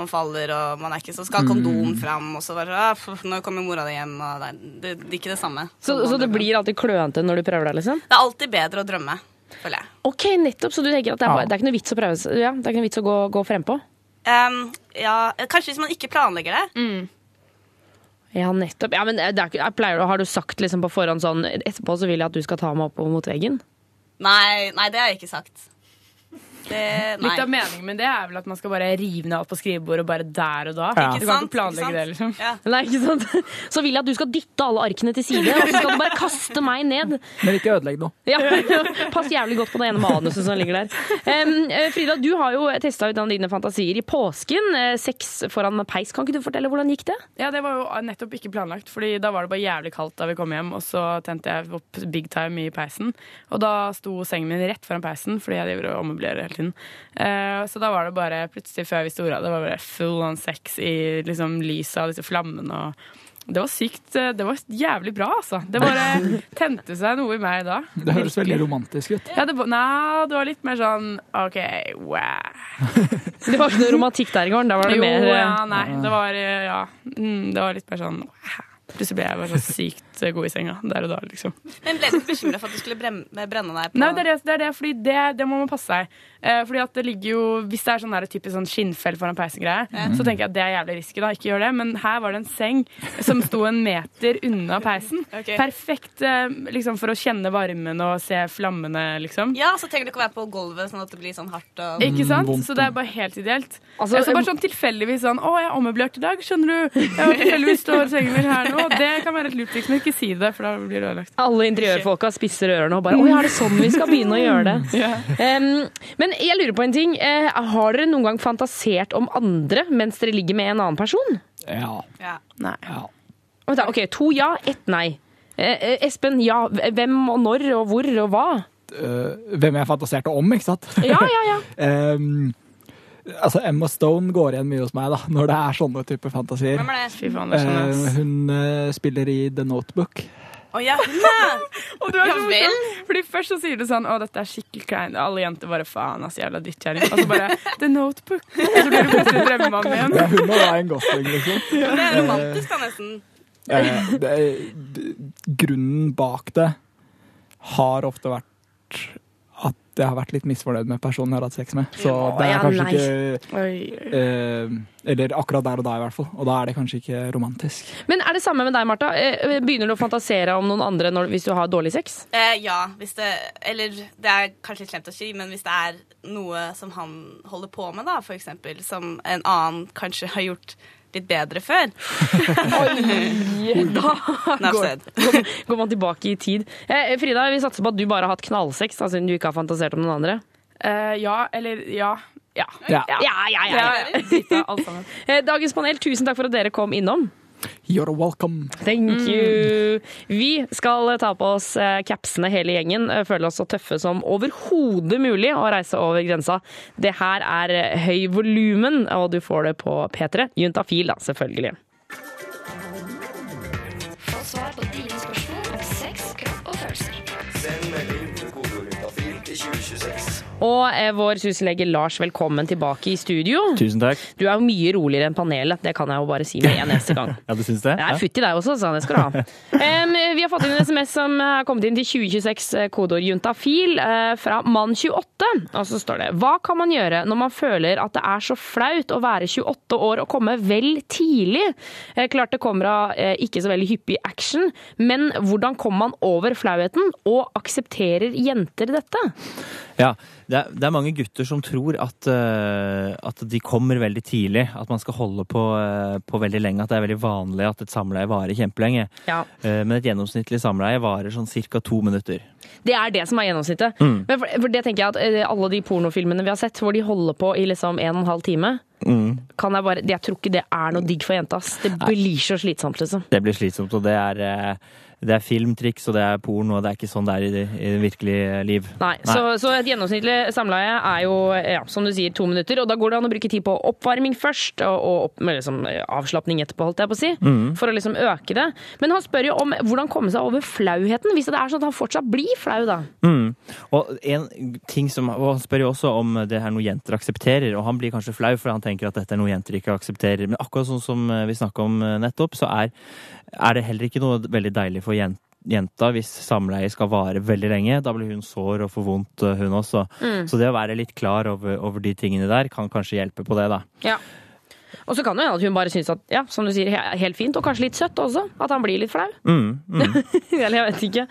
man faller og man er ikke så Skal ha kondom Mm. fram, og så bare ah, Nå kommer mora di hjem, og det det, det er ikke det samme. Så, så det blir alltid klønete når du prøver deg, liksom? Det er alltid bedre å drømme, føler jeg. Ok, nettopp. Så du tenker at det er, bare, det er ikke noe vits å prøve ja, Det er ikke noe vits å gå, gå frempå? Um, ja, kanskje hvis man ikke planlegger det. Ja, nettopp. Ja, men det er ikke, pleier, Har du sagt liksom på forhånd sånn Etterpå så vil jeg at du skal ta meg opp mot veggen? Nei, nei, det har jeg ikke sagt. Det, nei. Litt av meningen med det er vel at man skal bare rive ned alt på skrivebordet bare der og da. Ja. Du kan ikke planlegge det, liksom. Nei, ikke sant? Så vil jeg at du skal dytte alle arkene til side, og så skal du bare kaste meg ned. Men ikke ødelegg noe. Ja, Pass jævlig godt på det ene manuset som ligger der. Eh, Frida, du har jo testa ut dine fantasier i påsken. Eh, Sex foran peis. Kan ikke du fortelle hvordan gikk det? Ja, det var jo nettopp ikke planlagt, Fordi da var det bare jævlig kaldt da vi kom hjem, og så tente jeg opp big time i peisen. Og da sto sengen min rett foran peisen, fordi jeg driver og ommøblerer hele tiden. Eh, så da var det bare plutselig før jeg visste ordet av det, var bare full on sex i liksom lyset av disse flammene og det var sykt. eh, Det var jævlig bra, altså. Det bare tente seg noe i meg da. Det høres Virkelig. veldig romantisk ut. Ja, det, nei, det var litt mer sånn OK, wow. Det var ikke noe romantikk der i går. Da var det jo, mer eh, ja, nei. Det var, eh, ja, mm, det var litt mer sånn wow. Plutselig ble jeg bare så sykt eh, god i senga der og da, liksom. Men ble du ikke bekymra for at du skulle brenne, brenne deg på Nei, det er det, det, er det fordi det, det må man passe seg. Eh, fordi at det ligger jo, Hvis det er sånn der, typisk sånn skinnfell foran peisen, mm. Så tenker jeg at det er jævlig risky. da, Ikke gjør det. Men her var det en seng som sto en meter unna peisen. okay. Perfekt eh, liksom for å kjenne varmen og se flammene, liksom. Ja, så trenger du ikke å være på gulvet sånn at det blir sånn hardt og Ikke sant? Så det er bare helt ideelt. Altså, så bare sånn tilfeldigvis sånn 'Å, jeg er ommøblert i dag, skjønner du?' Jeg var tilfeldigvis står sengen min her nå. Det kan være et lurt men ikke si det, for da blir det ødelagt. Alle interiørfolka spisser ørene og bare 'Å ja, er det sånn vi skal begynne å gjøre det?' Um, men jeg lurer på en ting. Uh, har dere noen gang fantasert om andre mens dere ligger med en annen person? Ja. Ja. Nei. Vent da, Ok, to ja, ett nei. Eh, eh, Espen, ja. Hvem og når og hvor og hva? Uh, hvem jeg fantaserte om, ikke sant? Ja, ja, ja. Ehm, altså, Emma Stone går igjen mye hos meg da, når det er sånne type fantasier. Hvem er det? Fy faen, det skjønner jeg. Eh, hun eh, spiller i The Notebook. Å ja, er Og du er Ja så vel. morsom. Fordi først så sier du sånn Å, dette er skikkelig kleint. Alle jenter bare faen, ass, jævla drittkjerring. Og så bare The Notebook. Og så blir du plutselig drømmemannen igjen. Ja, hun og Ryan Gosling, liksom. Det er romantisk, da, nesten. Eh, det er, grunnen bak det har ofte vært jeg har vært litt misfornøyd med personen jeg har hatt sex med. Så Ja, det er ja, kanskje nei. ikke eh, Eller akkurat der og da, i hvert fall. Og da er det kanskje ikke romantisk. Men er det samme med deg, Martha? Eh, Begynner du å fantasere om noen andre når, hvis du har dårlig sex? Eh, ja, hvis det Eller det er kanskje litt slemt å si, men hvis det er noe som han holder på med, da, for eksempel, som en annen kanskje har gjort litt bedre før. Da går, går, går man tilbake i tid. Eh, Frida, vi satser på at du bare har hatt knallsex, da, siden du ikke har fantasert om noen andre. Uh, ja, eller ja. Ja. Ja, ja, ja. ja, ja. ja, sammen. Eh, Dagens panel, tusen takk for at dere kom innom. You're welcome. Thank you. Vi skal ta på oss eh, capsene hele gjengen. eh, Føle oss så tøffe som overhodet mulig å reise over grensa. Det her er eh, høy volumen, og du får det på P3. Juntafil, da, selvfølgelig. Og eh, vår syslege Lars, velkommen tilbake i studio. Tusen takk. Du er jo mye roligere enn panelet, det kan jeg jo bare si med en eneste gang. Ja, du syns det? Det er futt i deg også, sa han. Det skal du ha. Um, vi har fått inn en SMS som er kommet inn til 2026, eh, kodeord juntafil, uh, fra mann28. Og så står det Hva kan man gjøre når man føler at det er så flaut å være 28 år og komme vel tidlig? Uh, klart det kommer av uh, ikke så veldig hyppig action, men hvordan kommer man over flauheten, og aksepterer jenter dette? Ja, det er, det er mange gutter som tror at, uh, at de kommer veldig tidlig. At man skal holde på, uh, på veldig lenge. At det er veldig vanlig at et samleie varer kjempelenge. Ja. Uh, men et gjennomsnittlig samleie varer sånn ca. to minutter. Det er det som er gjennomsnittet. Mm. Men for, for det tenker jeg at alle de pornofilmene vi har sett, hvor de holder på i liksom en og en halv time, Mm. kan jeg bare Jeg tror ikke det er noe digg for jenta. Det blir så slitsomt, liksom. Det blir slitsomt, og det er, det er filmtriks, og det er porno, og det er ikke sånn det er i det, i det virkelige liv. Nei, Så, så et gjennomsnittlig samleie er jo, ja, som du sier, to minutter. Og da går det an å bruke tid på oppvarming først, og, og opp, liksom, avslapning etterpå, holdt jeg på å si. Mm. For å liksom øke det. Men han spør jo om hvordan komme seg over flauheten, hvis det er sånn at han fortsatt blir flau, da. Mm. Og en ting som, og han spør jo også om det er noe jenter aksepterer, og han blir kanskje flau fordi han tenker at dette er noe jenter ikke aksepterer. Men akkurat sånn som vi snakka om eh, nettopp, så er, er det heller ikke noe veldig deilig for jenta hvis samleie skal vare veldig lenge. Da blir hun sår og får vondt, eh, hun også. Mm. Så det å være litt klar over, over de tingene der kan kanskje hjelpe på det, da. Ja. Og så kan det hende at hun bare syns at, ja, som du sier, helt fint, og kanskje litt søtt også. At han blir litt flau. Mm, mm. Eller jeg vet ikke.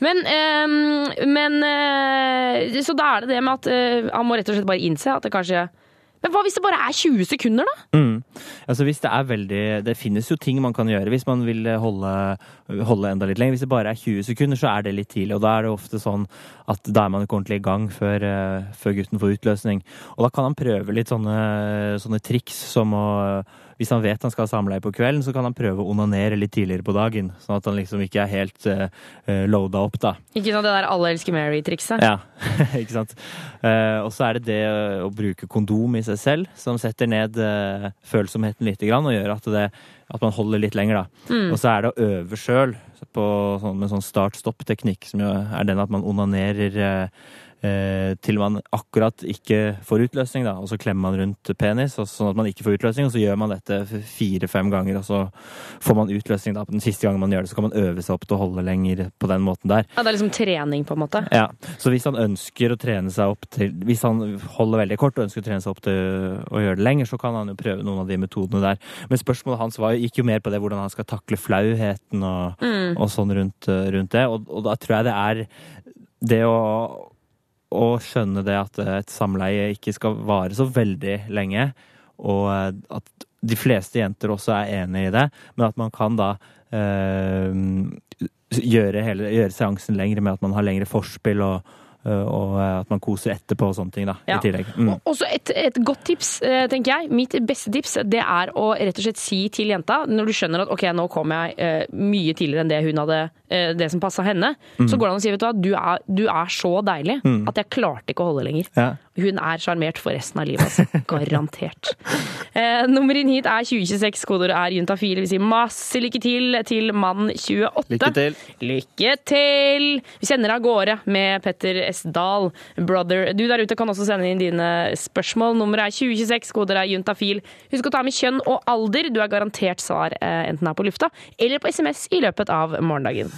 Men, eh, men eh, Så da er det det med at eh, han må rett og slett bare innse at det kanskje Men hva hvis det bare er 20 sekunder, da? Mm. Altså hvis det er veldig Det finnes jo ting man kan gjøre hvis man vil holde, holde enda litt lenger. Hvis det bare er 20 sekunder, så er det litt tidlig. Og da er det ofte sånn at da er man ikke ordentlig i gang før, eh, før gutten får utløsning. Og da kan han prøve litt sånne, sånne triks som å Hvis han vet han skal ha samleie på kvelden, så kan han prøve å onanere litt tidligere på dagen. Sånn at han liksom ikke er helt uh, loada opp, da. Ikke sant, det der Alle elsker Mary-trikset? Ja, ikke sant. Uh, og så er det det å bruke kondom i seg selv som setter ned uh, følsomheten litt grann, og gjør at, det, at man holder litt lenger. da. Mm. Og så er det å øve sjøl sånn, med sånn start-stopp-teknikk, som jo er den at man onanerer eh, eh, til man akkurat ikke får utløsning, da, og så klemmer man rundt penis, sånn at man ikke får utløsning, og så gjør man dette fire-fem ganger, og så får man utløsning da. På den siste gangen man gjør det, så kan man øve seg opp til å holde lenger på den måten der. Ja, det er liksom trening, på en måte? Ja, så hvis han ønsker å trene seg opp til Hvis han holder veldig kort og ønsker å trene seg opp til å gjøre det lenger, så kan han jo prøve noen av de metodene der. Men spørsmålet hans var, gikk jo mer på det hvordan han skal takle flauheten og, Mm. og sånn rundt, rundt det. Og, og da tror jeg det er det å å skjønne det at et samleie ikke skal vare så veldig lenge, og at de fleste jenter også er enig i det, men at man kan da eh, gjøre, hele, gjøre seansen lengre med at man har lengre forspill og, eh, og at man koser etterpå og sånne ting, da, Ja. i tillegg. Mm. Og også et, et godt tips, eh, tenker jeg. Mitt beste tips det er å rett og slett si til jenta, når du skjønner at ok, nå kom jeg eh, mye tidligere enn det hun hadde, eh, det som passa henne, Mm. så går det an å si vet du hva, du er, du er så deilig Mm. at jeg klarte ikke å holde lenger. Ja. Hun er sjarmert for resten av livet, altså. Garantert. Eh, nummer inn hit er 2026. Kodeordet er juntafil. Vi sier masse lykke til til mann 28. Lykke til. Lykke til! Vi sender av gårde med Petter S. Dahl, brother. Du der ute kan også sende inn dine spørsmål. Nummeret er 2026, kodeordet er juntafil. Husk å ta med kjønn og alder. Du er garantert svar eh, enten her på lufta eller på SMS i løpet av morgendagen.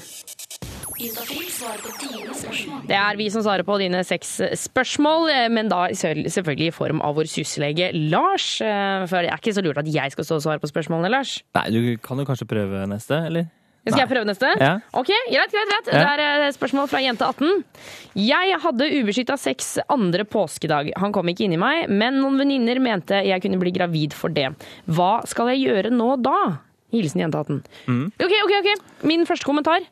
Juntafil svarer på dine spørsmål. Det er vi som svarer på dine seks spørsmål, eh, men da selvfølgelig i form av vår syslege Lars. Eh, For det er ikke så lurt at jeg skal stå og svare på spørsmålene, Lars. Nei, du kan jo kanskje prøve neste, eller? Skal jeg prøve neste? Ja. Ok, greit, greit, greit. Det er et spørsmål fra jente 18. Jeg hadde ubeskytta sex andre påskedag. Han kom ikke inn i meg, men noen venninner mente jeg kunne bli gravid for det. Hva skal jeg gjøre nå da? Hilsen jente 18. Mm. Ok, ok, ok. Min første kommentar.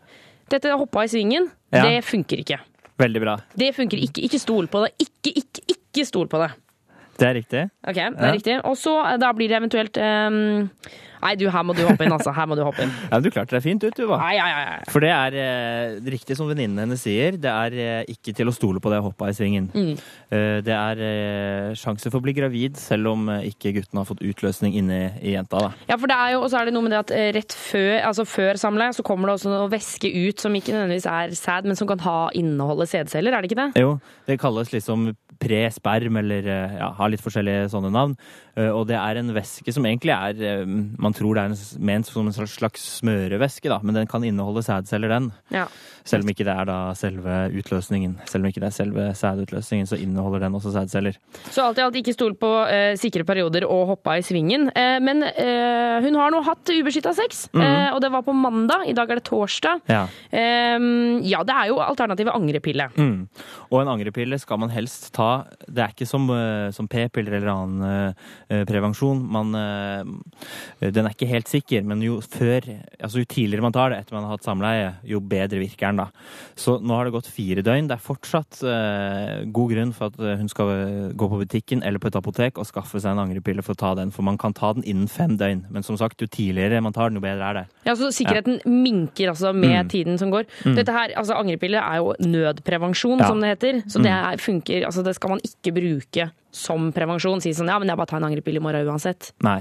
Dette hoppa i svingen. Ja. Det funker ikke. Veldig bra. Det funker ikke. Ikke stol på det. Ikke, ikke, ikke stol på det. Det er riktig. Ok, det er Ja. riktig. Og så eh, da blir det eventuelt ehm, Nei, du, her må du hoppe inn, altså. Her må du hoppe inn. Ja, men Du klarte deg fint ut, du, hva? Nei, nei, ja. For det er eh, riktig som venninnen hennes sier, det er eh, ikke til å stole på det hoppet i svingen. Mm. Eh, det er eh, sjanse for å bli gravid selv om eh, ikke gutten har fått utløsning inni i jenta. da. Ja, for det er jo, og så er det noe med det at eh, rett før, altså før samleie så kommer det også noe væske ut som ikke nødvendigvis er sæd, men som kan ha inneholde sædceller, er det ikke det? Jo, det kalles liksom pre-sperm, eller eh, ja, har litt forskjellige sånne navn. Eh, Og det er en væske som egentlig er eh, Man tror det er ment som en slags- smørevæske, da, men den kan inneholde sædceller, den. Ja. Selv om ikke det er da selve utløsningen. Selv om ikke det er selve sædutløsningen, så inneholder den også sædceller. Så alt i alt ikke stol på eh, sikre perioder og hoppa i svingen. Eh, men eh, hun har nå hatt ubeskytta sex, Mhm. eh, og det var på mandag. I dag er det torsdag. Ja. Eh, ja, det er jo alternativet angrepille. Mm. Og en angrepille skal man helst ta Det er ikke som, som p-piller eller annen prevensjon. Man, eh, den er ikke helt sikker, men jo før Altså jo tidligere man tar det etter man har hatt samleie, jo bedre virker den, da. Så nå har det gått fire døgn. Det er fortsatt eh, god grunn for at eh, hun skal eh, gå på butikken eller på et apotek og skaffe seg en angrepille for å ta den, for man kan ta den innen fem døgn. Men som sagt, jo tidligere man tar den, jo bedre er det. Ja, så Sikkerheten minker altså med Mm. tiden som går. Mm. Dette her, altså Angrepille er jo nødprevensjon, Ja. som det heter. Så det Mm. er, funker, altså det skal man ikke bruke som prevensjon. Si sånn ja, men jeg bare tar en angrepille i morgen uansett. Nei,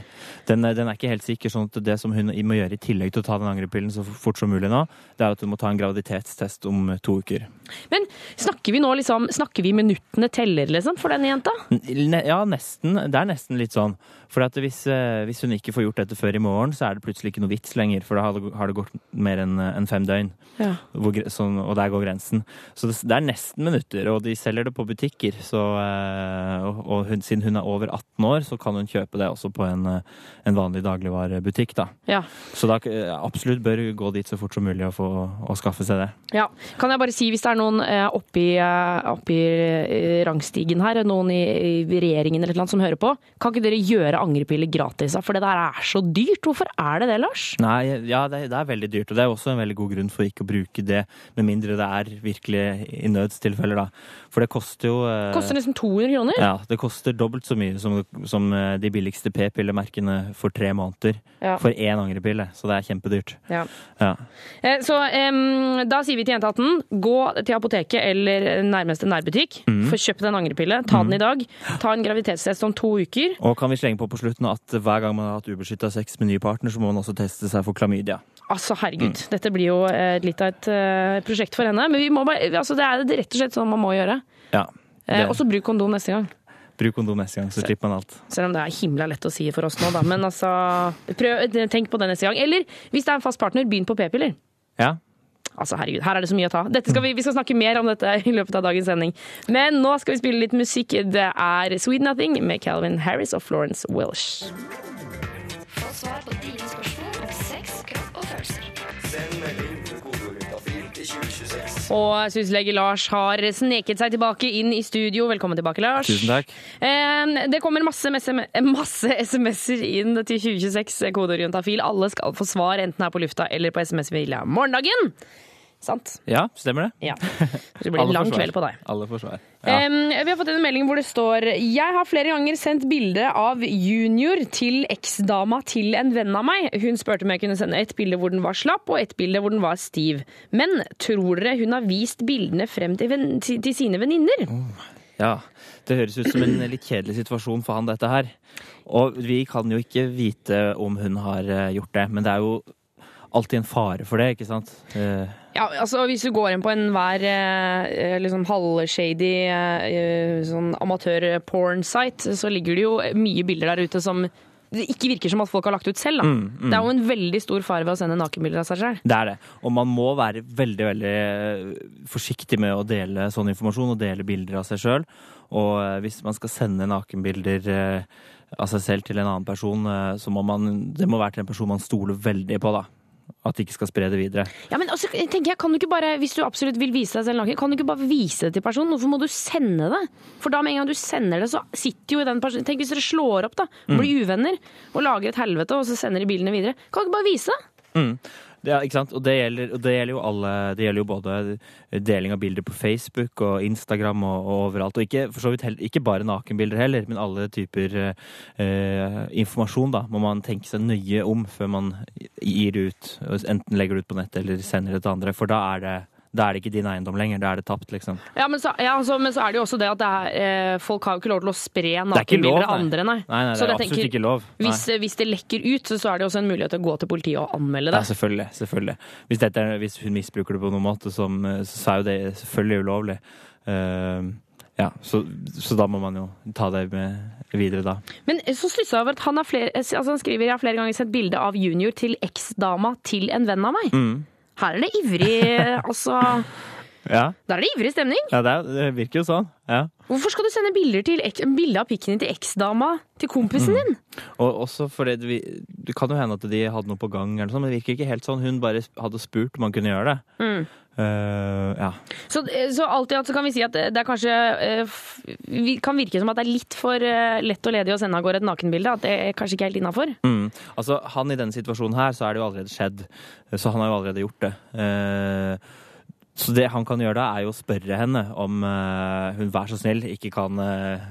den, er- den er ikke helt sikker. sånn at Det som hun må gjøre i tillegg til å ta den angrepillen så fort som mulig nå, det er at hun må ta en graviditetstest om to uker. Men snakker vi nå liksom, snakker vi minuttene teller, liksom, for denne jenta? Ne, ja, nesten. Det er nesten litt sånn. For at hvis, eh, hvis hun ikke får gjort dette før i morgen, så er det plutselig ikke noe vits lenger. For da har det, gått mer enn en fem døgn. Ja. Hvor, sånn, og der går grensen. Så det, det er nesten minutter, og de selger det på butikker. Så, eh, og, og hun, siden hun er over 18 år, så kan hun kjøpe det også på en, eh, en vanlig dagligvarebutikk. Da. Ja. Så da eh, absolutt bør gå dit så fort som mulig og, få, og skaffe seg det. Ja. Kan jeg bare si, hvis det er noen eh, oppi, eh, oppi eh, rangstigen her, noen i, i regjeringen eller noe som hører på, kan ikke dere gjøre angrepiller gratis? For det der er så dyrt. Hvorfor er det det, Lars? Nei, ja, det, det er veldig dyrt, og det er også en veldig god grunn for ikke å bruke det, med mindre det er virkelig i nødstilfeller, da. For det koster jo eh, Koster nesten 200 kroner. Ja, det koster dobbelt så mye som, som eh, de billigste p-pillemerkene for tre måneder. Ja. For én angrepille, så det er kjempedyrt. Ja. Ja. Eh, Så eh, da sier vi til Jentaten, gå til apoteket eller nærmeste nærbutikk. mm. Få kjøpt en angrepille. Ta den i dag. Ta en graviditetstest om to uker. Og kan vi slenge på på slutten at hver gang man har hatt ubeskytta sex med ny partner, så må man også teste seg for klamydia. Altså, herregud. Dette blir jo eh, litt av et eh, prosjekt for henne. Men vi må bare, altså, det er rett og slett sånn man må gjøre. Ja. Eh, Og så bruk kondom neste gang. bruk kondom neste gang, så slipper man alt. Selv om det er himla lett å si for oss nå, da. Men altså, prøv, tenk på det neste gang. Eller hvis det er en fast partner, begynn på p-piller. Ja. Altså, herregud, her er det så mye å ta. Skal vi, vi skal snakke mer om dette i løpet av dagens sending. Men nå skal vi spille litt musikk. Det er Sweet Nothing med Calvin Harris og Florence Welsh. Få svar på dine spørsmål om sex, kropp og følelser. Send melding med kodeord juntafil til 2026. Og syslege Lars har sneket seg tilbake inn i studio. Velkommen tilbake, Lars. Tusen takk. Det kommer masse SMS-er inn til 2026, kodeorientafil. Alle skal få svar, enten her på lufta eller på SMS via morgendagen. Sant? Ja, stemmer det? Ja. Det blir en lang kveld på deg. Alle forsvar. Ja. Um, vi har fått en melding hvor det står Jeg har flere ganger sendt bilde av junior til eksdama til en venn av meg. Hun spurte om jeg kunne sende et bilde hvor den var slapp, og et bilde hvor den var stiv. Men tror dere hun har vist bildene frem til, ven til, til sine venninner? Ja, det høres ut som en litt kjedelig situasjon for han, dette her. Og vi kan jo ikke vite om hun har eh, gjort det, men det er jo alltid en fare for det, ikke sant? Eh, Ja, altså Hvis du går inn på enhver eh, liksom halvshady eh, sånn amatør-porn-site, så ligger det jo mye bilder der ute som det ikke virker som at folk har lagt ut selv. Mm, mm. Det er jo en veldig stor fare ved å sende nakenbilder av seg selv. Det er det. Og man må være veldig veldig forsiktig med å dele sånn informasjon og dele bilder av seg sjøl. Og eh, hvis man skal sende nakenbilder eh, av seg selv til en annen person, eh, så må man Det må være til en person man stoler veldig på, da. At de ikke skal spre det videre. Ja, men altså, tenker jeg, kan du ikke bare, Hvis du absolutt vil vise deg selv naken, kan du ikke bare vise det til personen? Hvorfor må du sende det? For da med en gang du sender det, så sitter jo den personen Tenk hvis dere slår opp, da. Mm. Blir uvenner og lager et helvete, og så sender de bildene videre. Kan du ikke bare vise det? Mm. Det, ikke sant? Og det gjelder, og det gjelder jo alle Det gjelder jo både deling av bilder på Facebook og Instagram og, og overalt. Og ikke, for så vidt heller, ikke bare nakenbilder heller, men alle typer eh, informasjon da, må man tenke seg nøye om før man gir det ut. Enten legger det ut på nettet eller sender det til andre. For da er det, da er det ikke din eiendom lenger. Da er det tapt, liksom. Ja, men så, ja, så, men så er det jo også det at det er, eh, folk har jo ikke lov til å spre er nakenbilder av andre, nei. Nei, nei, det Så er absolutt ikke lov. Hvis, eh, hvis det lekker ut, så, så er det også en mulighet til å gå til politiet og anmelde Ja, det. selvfølgelig. selvfølgelig. Hvis, dette, hvis hun misbruker det på noen måte, som, så er jo det selvfølgelig ulovlig. Uh, ja, så, så da må man jo ta det med videre da. Men eh, så stusser jeg over at han, har flere, eh, altså han skriver jeg har flere ganger sett bilde av junior til eksdama til en venn av meg. Mm. Her er det ivrig, altså Ja, Da er det ivrig stemning. ja det, er, det virker jo sånn. Ja. Hvorfor skal du sende bilder til bilder av pikken din til eksdama til kompisen din? Og også fordi det, det kan jo hende at de hadde noe på gang, eller sånt, men det virker ikke helt sånn. Hun bare hadde spurt om han kunne gjøre det. Mm. Eh, ja. Så, så alt i alt så kan vi si at det kanskje uh, kan virke som at det er litt for uh, lett og ledig å sende av gårde et nakenbilde. At det er kanskje ikke helt innafor. Mm. Altså, han i denne situasjonen her, så er det jo allerede skjedd. Så han har jo allerede gjort det. Eh, så det han kan gjøre da, er jo å spørre henne om uh, hun vær så snill ikke kan uh,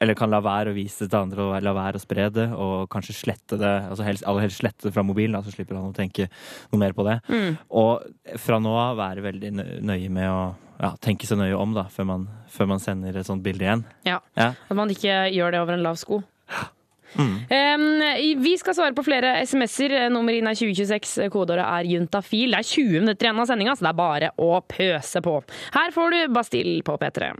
Eller kan la være å vise det til andre og la være å spre det, og kanskje slette det. altså helst, Aller helst slette det fra mobilen, da, så slipper han å tenke noe mer på det. Mm. Og fra nå av være veldig nøye med å ja, tenke seg nøye om da, før man, før man sender et sånt bilde igjen. Ja. Ja. At man ikke gjør det over en lav sko. Mm. Vi skal svare på flere SMS-er. Nummer inn er 2026. Kodeåret er juntafil. Det er 20 minutter igjen av sendinga, så det er bare å pøse på. Her får du Bastille på P3.